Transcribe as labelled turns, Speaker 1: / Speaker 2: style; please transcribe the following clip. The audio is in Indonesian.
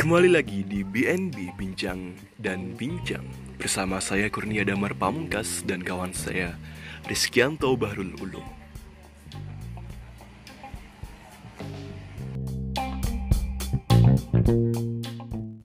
Speaker 1: Kembali lagi di BNB Bincang dan Bincang. Bersama saya Kurnia Damar Pamungkas dan kawan saya Rizkyanto Bahrul Ulum.